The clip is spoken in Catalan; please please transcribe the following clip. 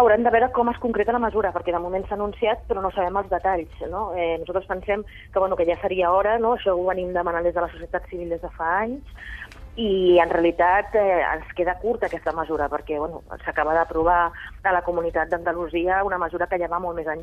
Haurem de veure com es concreta la mesura, perquè de moment s'ha anunciat, però no sabem els detalls. No? Eh, nosaltres pensem que, bueno, que ja seria hora, no? això ho venim demanant des de la societat civil des de fa anys, i en realitat eh, ens queda curta aquesta mesura, perquè bueno, s'acaba d'aprovar a la comunitat d'Andalusia una mesura que ja va molt més enllà.